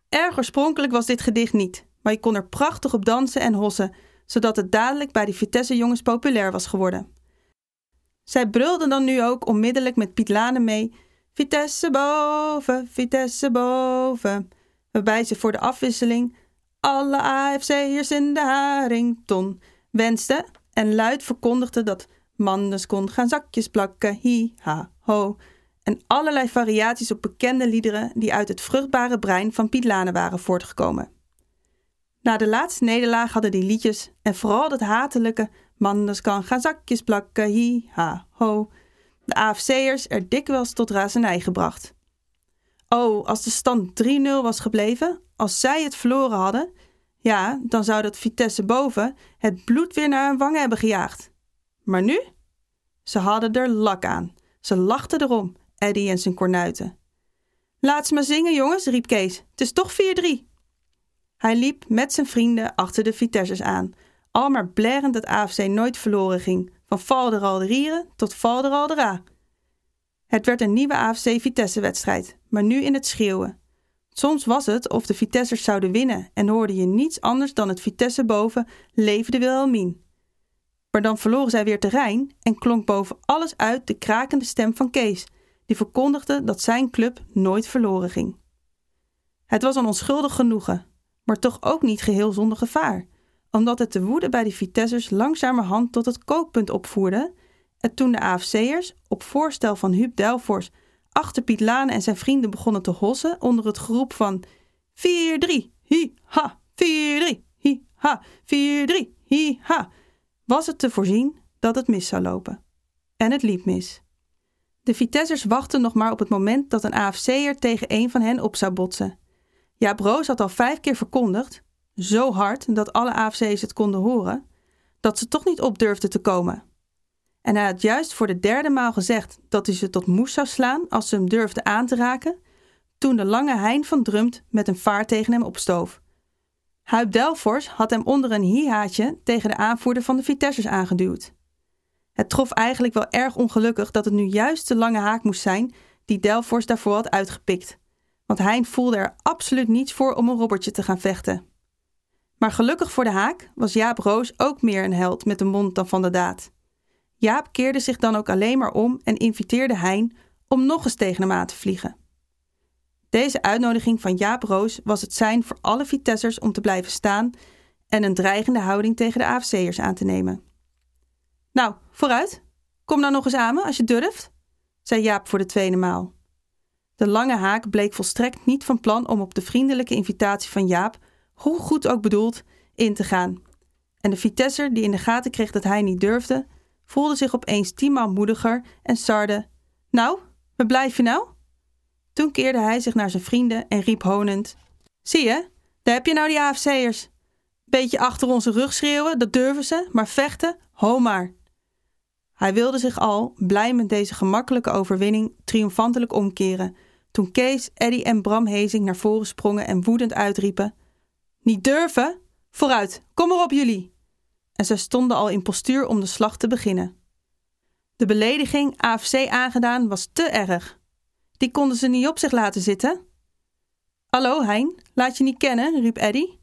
Erg oorspronkelijk was dit gedicht niet, maar je kon er prachtig op dansen en hossen, zodat het dadelijk bij de Vitesse jongens populair was geworden. Zij brulden dan nu ook onmiddellijk met Piet Lane mee: Vitesse boven, Vitesse boven. Waarbij ze voor de afwisseling alle AFC'ers in de harington wensten en luid verkondigden dat Mandes kon gaan zakjes plakken, hi, ha, ho. En allerlei variaties op bekende liederen die uit het vruchtbare brein van Piet Lane waren voortgekomen. Na de laatste nederlaag hadden die liedjes en vooral dat hatelijke Manders kan gaan zakjes plakken, hi, ha, ho. De AFC'ers er dikwijls tot razernij gebracht. Oh, als de stand 3-0 was gebleven, als zij het verloren hadden, ja, dan zou dat Vitesse boven het bloed weer naar hun wangen hebben gejaagd. Maar nu? Ze hadden er lak aan. Ze lachten erom, Eddie en zijn kornuiten. Laat ze maar zingen, jongens, riep Kees. Het is toch 4-3. Hij liep met zijn vrienden achter de Vitessers aan, al maar blerend dat AFC nooit verloren ging, van Valderalderieren tot Valderaldera. Het werd een nieuwe AFC-Vitesse-wedstrijd, maar nu in het schreeuwen. Soms was het of de Vitessers zouden winnen en hoorde je niets anders dan het Vitesse boven leefde Wilhelmien. Maar dan verloren zij weer terrein en klonk boven alles uit de krakende stem van Kees, die verkondigde dat zijn club nooit verloren ging. Het was een onschuldig genoegen, maar toch ook niet geheel zonder gevaar omdat het de woede bij de Vitessers langzamerhand tot het kookpunt opvoerde en toen de AFC'ers, op voorstel van Huub Delfors, achter Piet Lane en zijn vrienden begonnen te hossen onder het geroep van 4-3, hi, ha, 4-3, hi, ha, 4-3, hi, ha, was het te voorzien dat het mis zou lopen. En het liep mis. De Vitessers wachten nog maar op het moment dat een AFC'er tegen een van hen op zou botsen. Jaap Roos had al vijf keer verkondigd zo hard dat alle AFC's het konden horen, dat ze toch niet op durfden te komen. En hij had juist voor de derde maal gezegd dat hij ze tot moes zou slaan als ze hem durfden aan te raken, toen de lange hein van Drumt met een vaart tegen hem opstoof. Huib Delfors had hem onder een hihaatje tegen de aanvoerder van de Vitessers aangeduwd. Het trof eigenlijk wel erg ongelukkig dat het nu juist de lange haak moest zijn die Delfors daarvoor had uitgepikt. Want Hein voelde er absoluut niets voor om een robbertje te gaan vechten. Maar gelukkig voor de haak was Jaap Roos ook meer een held met de mond dan van de daad. Jaap keerde zich dan ook alleen maar om en inviteerde Hein om nog eens tegen hem aan te vliegen. Deze uitnodiging van Jaap Roos was het zijn voor alle Vitessers om te blijven staan en een dreigende houding tegen de AFC'ers aan te nemen. Nou, vooruit. Kom nou nog eens aan me als je durft, zei Jaap voor de tweede maal. De lange haak bleek volstrekt niet van plan om op de vriendelijke invitatie van Jaap, hoe goed ook bedoeld, in te gaan. En de Vitesser, die in de gaten kreeg dat hij niet durfde, voelde zich opeens tienmaal moediger en sarde: Nou, waar blijf je nou? Toen keerde hij zich naar zijn vrienden en riep honend: Zie je, daar heb je nou die AFC'ers. Beetje achter onze rug schreeuwen, dat durven ze, maar vechten, ho maar. Hij wilde zich al, blij met deze gemakkelijke overwinning, triomfantelijk omkeren. Toen Kees, Eddy en Bram Hezing naar voren sprongen en woedend uitriepen: Niet durven? Vooruit, kom maar op jullie! En zij stonden al in postuur om de slag te beginnen. De belediging AFC aangedaan was te erg. Die konden ze niet op zich laten zitten. Hallo Hein, laat je niet kennen, riep Eddy.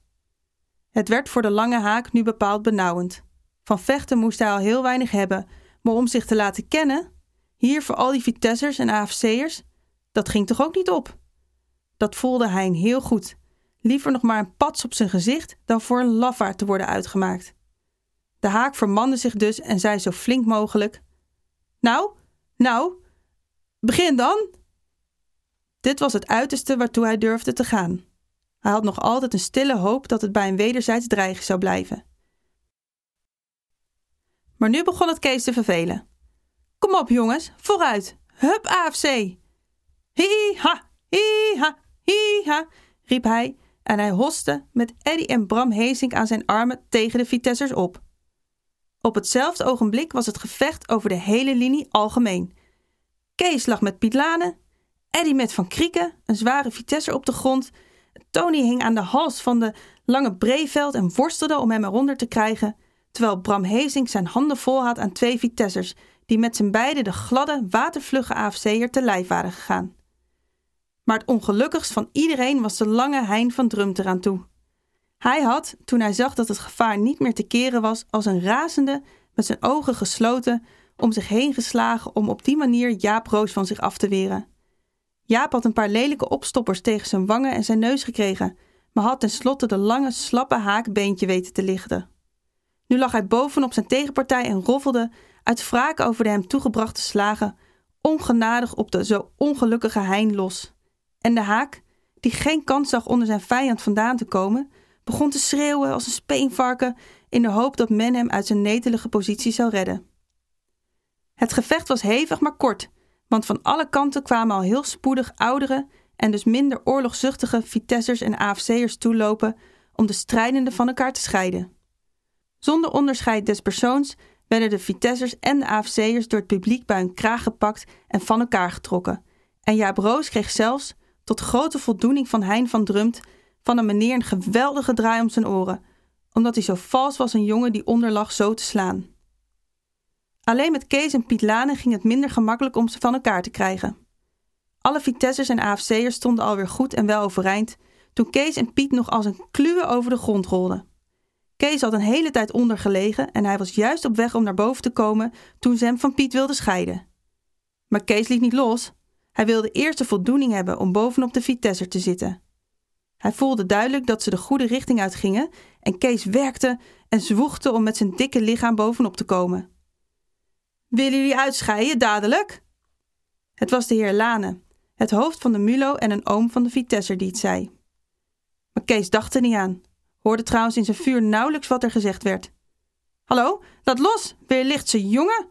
Het werd voor de lange haak nu bepaald benauwend. Van vechten moest hij al heel weinig hebben, maar om zich te laten kennen, hier voor al die Vitessers en AFC'ers, dat ging toch ook niet op? Dat voelde Hein heel goed. Liever nog maar een pats op zijn gezicht dan voor een lafaard te worden uitgemaakt. De haak vermande zich dus en zei zo flink mogelijk: Nou, nou, begin dan! Dit was het uiterste waartoe hij durfde te gaan. Hij had nog altijd een stille hoop dat het bij een wederzijds dreigen zou blijven. Maar nu begon het Kees te vervelen. Kom op, jongens, vooruit! Hup, AFC! Hi-ha, hi-ha, hi-ha, riep hij en hij hoste met Eddy en Bram Hezink aan zijn armen tegen de Vitessers op. Op hetzelfde ogenblik was het gevecht over de hele linie algemeen. Kees lag met Piet Lane, Eddy met Van Krieken, een zware Vitesser op de grond. Tony hing aan de hals van de lange Breveld en worstelde om hem eronder te krijgen, terwijl Bram Hezing zijn handen vol had aan twee Vitessers, die met z'n beiden de gladde, watervlugge AFC'er te lijf waren gegaan. Maar het ongelukkigst van iedereen was de lange Hein van Drumt eraan toe. Hij had, toen hij zag dat het gevaar niet meer te keren was, als een razende, met zijn ogen gesloten, om zich heen geslagen om op die manier Jaap Roos van zich af te weren. Jaap had een paar lelijke opstoppers tegen zijn wangen en zijn neus gekregen, maar had tenslotte de lange, slappe haakbeentje weten te lichten. Nu lag hij bovenop zijn tegenpartij en roffelde, uit wraak over de hem toegebrachte slagen, ongenadig op de zo ongelukkige Hein los. En de haak, die geen kans zag onder zijn vijand vandaan te komen, begon te schreeuwen als een speenvarken in de hoop dat men hem uit zijn netelige positie zou redden. Het gevecht was hevig maar kort, want van alle kanten kwamen al heel spoedig oudere en dus minder oorlogzuchtige Vitessers en AFC'ers toelopen om de strijdenden van elkaar te scheiden. Zonder onderscheid des persoons werden de Vitessers en de AFC'ers door het publiek bij hun kraag gepakt en van elkaar getrokken. En Jaap Roos kreeg zelfs, tot grote voldoening van Hein van Drumt, van een meneer een geweldige draai om zijn oren, omdat hij zo vals was een jongen die onderlag zo te slaan. Alleen met Kees en Piet Lane ging het minder gemakkelijk om ze van elkaar te krijgen. Alle Vitessers en AFC'ers stonden alweer goed en wel overeind, toen Kees en Piet nog als een kluwe over de grond rolden. Kees had een hele tijd ondergelegen en hij was juist op weg om naar boven te komen toen ze hem van Piet wilde scheiden. Maar Kees liet niet los. Hij wilde eerst de voldoening hebben om bovenop de Vitesser te zitten. Hij voelde duidelijk dat ze de goede richting uitgingen en Kees werkte en zwoegde om met zijn dikke lichaam bovenop te komen. Willen jullie uitscheiden dadelijk? Het was de heer Lane, het hoofd van de Mulo en een oom van de Vitesser die het zei. Maar Kees dacht er niet aan, hoorde trouwens in zijn vuur nauwelijks wat er gezegd werd. Hallo, laat los, weer lichtse jongen!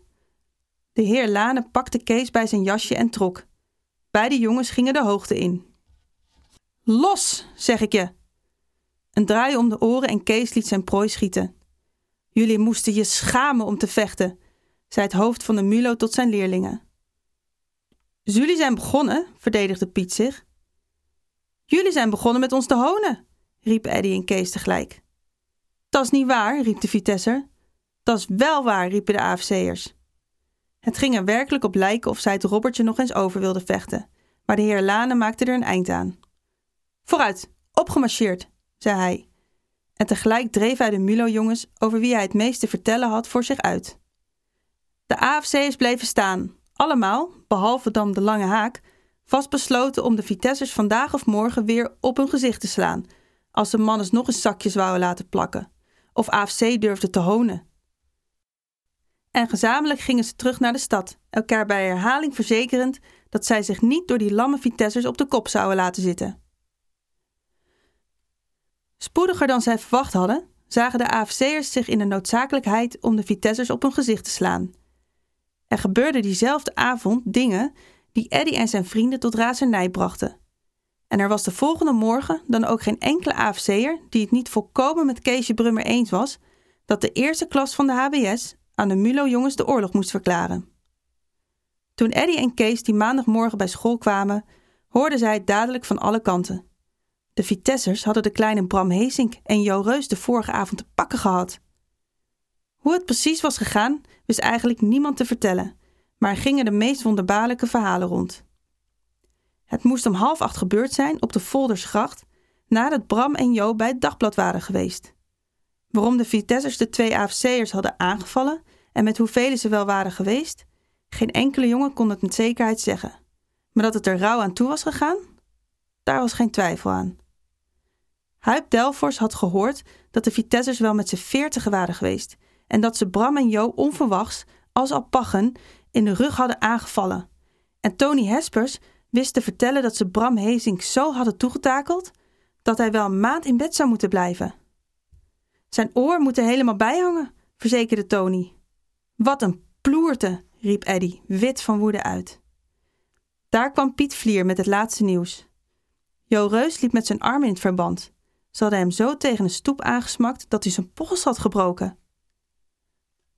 De heer Lane pakte Kees bij zijn jasje en trok. Beide jongens gingen de hoogte in. Los, zeg ik je! Een draai om de oren en Kees liet zijn prooi schieten. Jullie moesten je schamen om te vechten, zei het hoofd van de Mulo tot zijn leerlingen. Jullie zijn begonnen, verdedigde Piet zich. Jullie zijn begonnen met ons te honen, riep Eddy en Kees tegelijk. Dat is niet waar, riep de Vitesser. Dat is wel waar, riepen de AFC'ers. Het ging er werkelijk op lijken of zij het robbertje nog eens over wilde vechten, maar de heer Lane maakte er een eind aan. Vooruit, opgemarcheerd, zei hij. En tegelijk dreef hij de Mulo-jongens, over wie hij het meest te vertellen had, voor zich uit. De AFC'ers bleven staan, allemaal, behalve dan de lange haak, vastbesloten om de Vitessers vandaag of morgen weer op hun gezicht te slaan, als de mannen nog eens zakjes wouden laten plakken, of AFC durfde te honen. En gezamenlijk gingen ze terug naar de stad, elkaar bij herhaling verzekerend dat zij zich niet door die lamme Vitessers op de kop zouden laten zitten. Spoediger dan zij verwacht hadden, zagen de AFC'ers zich in de noodzakelijkheid om de Vitessers op hun gezicht te slaan. Er gebeurden diezelfde avond dingen die Eddy en zijn vrienden tot razernij brachten. En er was de volgende morgen dan ook geen enkele AFC'er die het niet volkomen met Keesje Brummer eens was dat de eerste klas van de HBS aan de Mulo-jongens de oorlog moest verklaren. Toen Eddy en Kees die maandagmorgen bij school kwamen, hoorden zij het dadelijk van alle kanten. De Vitessers hadden de kleine Bram Heesink en Jo Reus de vorige avond te pakken gehad. Hoe het precies was gegaan, wist eigenlijk niemand te vertellen, maar er gingen de meest wonderbaarlijke verhalen rond. Het moest om half acht gebeurd zijn op de Voldersgracht, nadat Bram en Jo bij het dagblad waren geweest. Waarom de Vitessers de twee AFC'ers hadden aangevallen en met hoeveel ze wel waren geweest, geen enkele jongen kon het met zekerheid zeggen. Maar dat het er rauw aan toe was gegaan, daar was geen twijfel aan. Huip Delfors had gehoord dat de Vitessers wel met z'n veertigen waren geweest en dat ze Bram en Jo onverwachts, als alpachen, in de rug hadden aangevallen. En Tony Hespers wist te vertellen dat ze Bram Hezink zo hadden toegetakeld dat hij wel een maand in bed zou moeten blijven. Zijn oor moet er helemaal bijhangen, verzekerde Tony. Wat een ploerte, riep Eddy, wit van woede uit. Daar kwam Piet Vlier met het laatste nieuws. Jo Reus liep met zijn arm in het verband. Ze hadden hem zo tegen een stoep aangesmakt dat hij zijn pols had gebroken.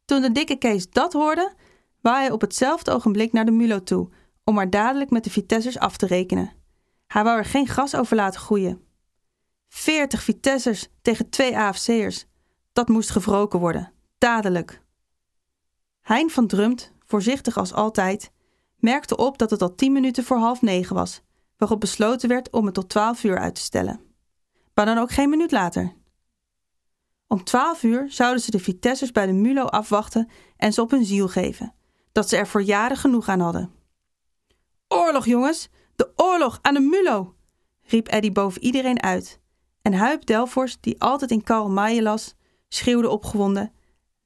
Toen de dikke Kees dat hoorde, wou hij op hetzelfde ogenblik naar de Mulo toe, om maar dadelijk met de Vitessers af te rekenen. Hij wou er geen gras over laten groeien. Veertig Vitessers tegen twee AFC'ers. Dat moest gewroken worden, dadelijk. Hein van Drumt, voorzichtig als altijd, merkte op dat het al tien minuten voor half negen was, waarop besloten werd om het tot twaalf uur uit te stellen. Maar dan ook geen minuut later. Om twaalf uur zouden ze de Vitessers bij de Mulo afwachten en ze op hun ziel geven, dat ze er voor jaren genoeg aan hadden. Oorlog, jongens! De oorlog aan de Mulo! riep Eddy boven iedereen uit. En Huip Delfors, die altijd in Karl Maaien las, schreeuwde opgewonden: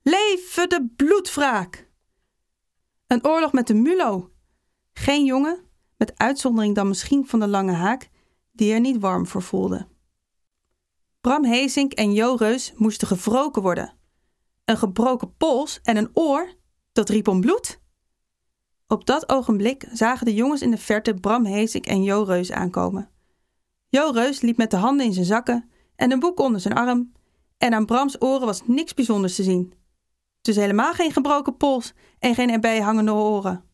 Leven de bloedwraak! Een oorlog met de Mulo! Geen jongen, met uitzondering dan misschien van de lange haak, die er niet warm voor voelde. Bram Hezink en Jo Reus moesten gewroken worden. Een gebroken pols en een oor, dat riep om bloed. Op dat ogenblik zagen de jongens in de verte Bram Hezink en Jo Reus aankomen. Jo Reus liep met de handen in zijn zakken en een boek onder zijn arm, en aan Brams oren was niks bijzonders te zien. Dus helemaal geen gebroken pols en geen erbij hangende oren.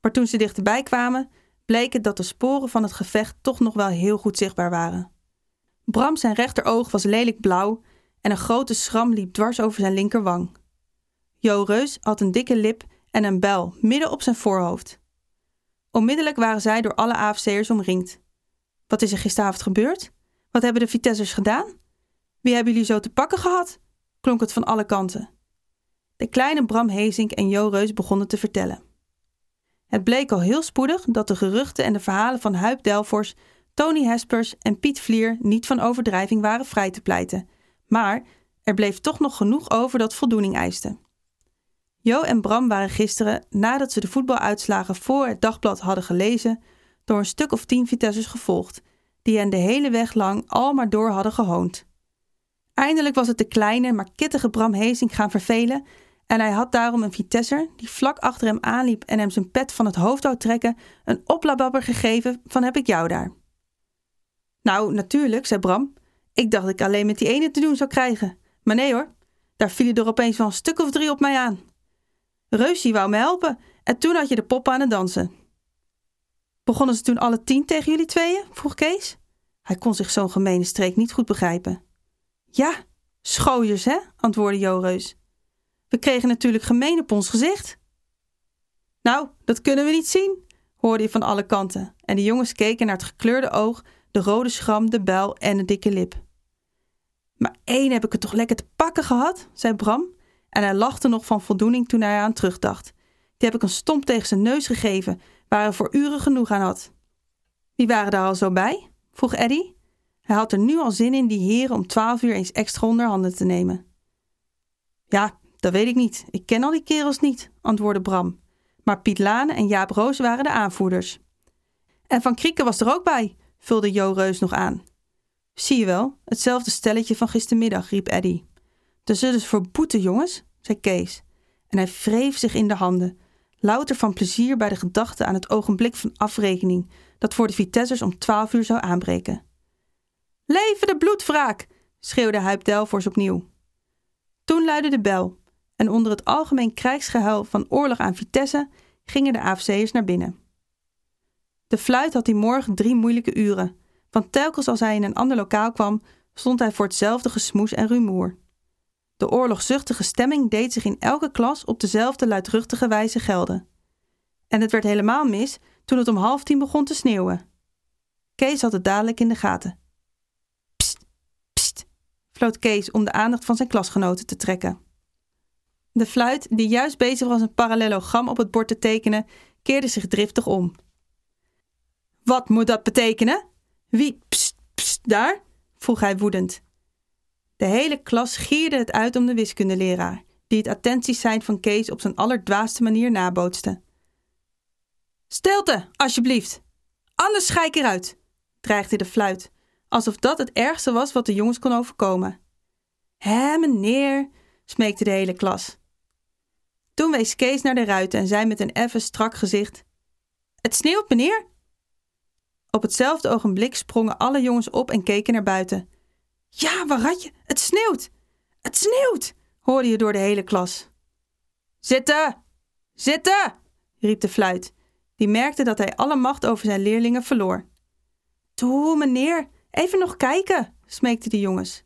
Maar toen ze dichterbij kwamen, bleek het dat de sporen van het gevecht toch nog wel heel goed zichtbaar waren. Bram zijn rechteroog was lelijk blauw en een grote schram liep dwars over zijn linkerwang. Jo Reus had een dikke lip en een bel midden op zijn voorhoofd. Onmiddellijk waren zij door alle AFC'ers omringd. Wat is er gisteravond gebeurd? Wat hebben de Vitessers gedaan? Wie hebben jullie zo te pakken gehad? klonk het van alle kanten. De kleine Bram Hezink en Jo Reus begonnen te vertellen. Het bleek al heel spoedig dat de geruchten en de verhalen van Huip Delfors, Tony Hespers en Piet Vlier niet van overdrijving waren vrij te pleiten. Maar er bleef toch nog genoeg over dat voldoening eiste. Jo en Bram waren gisteren, nadat ze de voetbaluitslagen voor het dagblad hadden gelezen, door een stuk of tien Vitessers gevolgd, die hen de hele weg lang al maar door hadden gehoond. Eindelijk was het de kleine, maar kittige Bram Hezing gaan vervelen en hij had daarom een Vitesser, die vlak achter hem aanliep en hem zijn pet van het hoofd wou trekken, een oplababber gegeven van heb ik jou daar. Nou, natuurlijk, zei Bram. Ik dacht ik alleen met die ene te doen zou krijgen. Maar nee hoor, daar vielen er opeens wel een stuk of drie op mij aan. Reusie wou me helpen en toen had je de poppen aan het dansen. Begonnen ze toen alle tien tegen jullie tweeën? vroeg Kees. Hij kon zich zo'n gemene streek niet goed begrijpen. Ja, schooiers, hè? antwoordde Jo Reus. We kregen natuurlijk gemeen op ons gezicht. Nou, dat kunnen we niet zien, hoorde je van alle kanten. En de jongens keken naar het gekleurde oog, de rode schram, de buil en de dikke lip. Maar één heb ik het toch lekker te pakken gehad, zei Bram. En hij lachte nog van voldoening toen hij aan terugdacht. Die heb ik een stomp tegen zijn neus gegeven, waar hij voor uren genoeg aan had. Wie waren daar al zo bij? vroeg Eddy. Hij had er nu al zin in die heren om twaalf uur eens extra onder handen te nemen. Ja, dat weet ik niet. Ik ken al die kerels niet, antwoordde Bram. Maar Piet Lane en Jaap Roos waren de aanvoerders. En Van Krieken was er ook bij, vulde Jo Reus nog aan. Zie je wel, hetzelfde stelletje van gistermiddag, riep Eddy. Dat zullen ze voor jongens, zei Kees. En hij wreef zich in de handen, louter van plezier bij de gedachte aan het ogenblik van afrekening dat voor de Vitessers om twaalf uur zou aanbreken. Leven de bloedwraak! schreeuwde Huip Delvors opnieuw. Toen luidde de bel en onder het algemeen krijgsgehuil van oorlog aan Vitesse gingen de AFC'ers naar binnen. De fluit had die morgen drie moeilijke uren, want telkens als hij in een ander lokaal kwam, stond hij voor hetzelfde gesmoes en rumoer. De oorlogzuchtige stemming deed zich in elke klas op dezelfde luidruchtige wijze gelden. En het werd helemaal mis toen het om half tien begon te sneeuwen. Kees had het dadelijk in de gaten. Pst, pst, floot Kees om de aandacht van zijn klasgenoten te trekken. De fluit, die juist bezig was een parallelogram op het bord te tekenen, keerde zich driftig om. Wat moet dat betekenen? Wie pst, daar? vroeg hij woedend. De hele klas gierde het uit om de wiskundeleraar, die het attentiesein van Kees op zijn allerdwaaste manier nabootste. Stilte, alsjeblieft. Anders schijk ik eruit, dreigde de fluit, alsof dat het ergste was wat de jongens kon overkomen. Hé, meneer, smeekte de hele klas. Toen wees Kees naar de ruiten en zei met een effen strak gezicht: Het sneeuwt, meneer. Op hetzelfde ogenblik sprongen alle jongens op en keken naar buiten. Ja, waar had je? Het sneeuwt! Het sneeuwt! hoorde je door de hele klas. Zitten! Zitten! riep de fluit die merkte dat hij alle macht over zijn leerlingen verloor. Toe, meneer, even nog kijken, smeekte de jongens.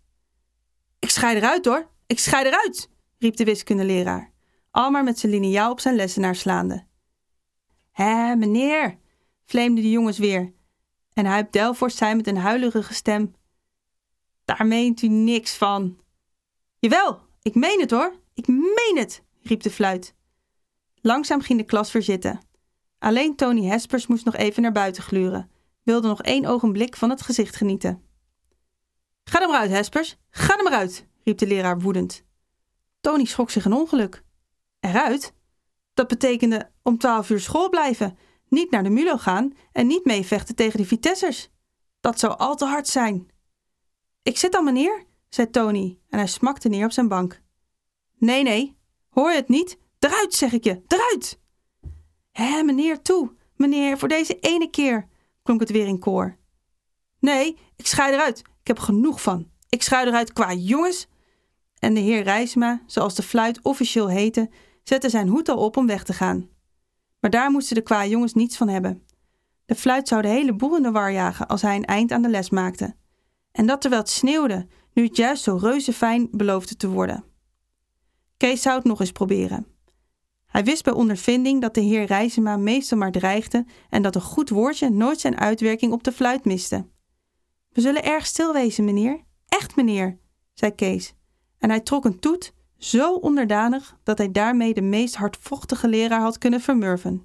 Ik schei eruit hoor, ik schei eruit, riep de wiskundeleraar, al maar met zijn liniaal op zijn lessenaar slaande. Hé, meneer, vleemden de jongens weer, en Huip Delvorst zei met een huilerige stem: Daar meent u niks van. Jawel, ik meen het hoor, ik meen het, riep de fluit. Langzaam ging de klas weer zitten. Alleen Tony Hespers moest nog even naar buiten gluren, wilde nog één ogenblik van het gezicht genieten. Ga er maar uit, Hespers, ga er maar uit, riep de leraar woedend. Tony schrok zich een ongeluk. Eruit? Dat betekende om twaalf uur school blijven, niet naar de Mulo gaan en niet meevechten tegen de Vitessers. Dat zou al te hard zijn. Ik zit al, meneer, zei Tony en hij smakte neer op zijn bank. Nee, nee, hoor je het niet? Eruit, zeg ik je, eruit! Hé, meneer, toe, meneer, voor deze ene keer, klonk het weer in koor. Nee, ik schei eruit, ik heb genoeg van. Ik schuil eruit qua jongens. En de heer Rijsma, zoals de fluit officieel heette, zette zijn hoed al op om weg te gaan. Maar daar moesten de kwa jongens niets van hebben. De fluit zou de hele boel in de war jagen als hij een eind aan de les maakte. En dat terwijl het sneeuwde, nu het juist zo reuze fijn beloofde te worden. Kees zou het nog eens proberen. Hij wist bij ondervinding dat de heer Reizema meestal maar dreigde en dat een goed woordje nooit zijn uitwerking op de fluit miste. We zullen erg stil wezen, meneer. Echt, meneer, zei Kees. En hij trok een toet zo onderdanig dat hij daarmee de meest hardvochtige leraar had kunnen vermurven.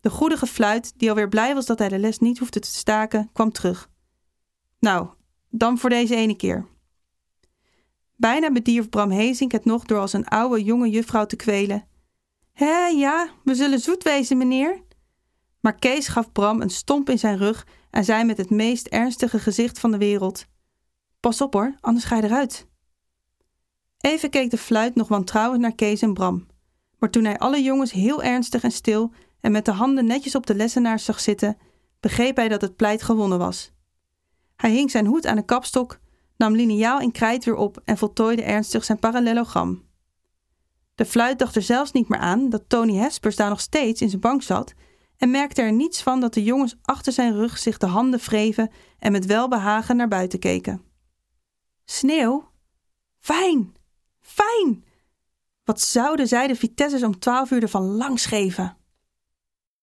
De goedige fluit, die alweer blij was dat hij de les niet hoefde te staken, kwam terug. Nou, dan voor deze ene keer. Bijna bedierf Bram Hezink het nog door als een oude jonge juffrouw te kwelen. Hé, ja, we zullen zoet wezen, meneer. Maar Kees gaf Bram een stomp in zijn rug en zei met het meest ernstige gezicht van de wereld: Pas op hoor, anders ga je eruit. Even keek de fluit nog wantrouwend naar Kees en Bram. Maar toen hij alle jongens heel ernstig en stil en met de handen netjes op de lessenaars zag zitten, begreep hij dat het pleit gewonnen was. Hij hing zijn hoed aan de kapstok, nam liniaal en krijt weer op en voltooide ernstig zijn parallelogram. De fluit dacht er zelfs niet meer aan dat Tony Hespers daar nog steeds in zijn bank zat en merkte er niets van dat de jongens achter zijn rug zich de handen wreven en met welbehagen naar buiten keken. Sneeuw? Fijn! Fijn! Wat zouden zij de Vitessers om 12 uur ervan langs geven?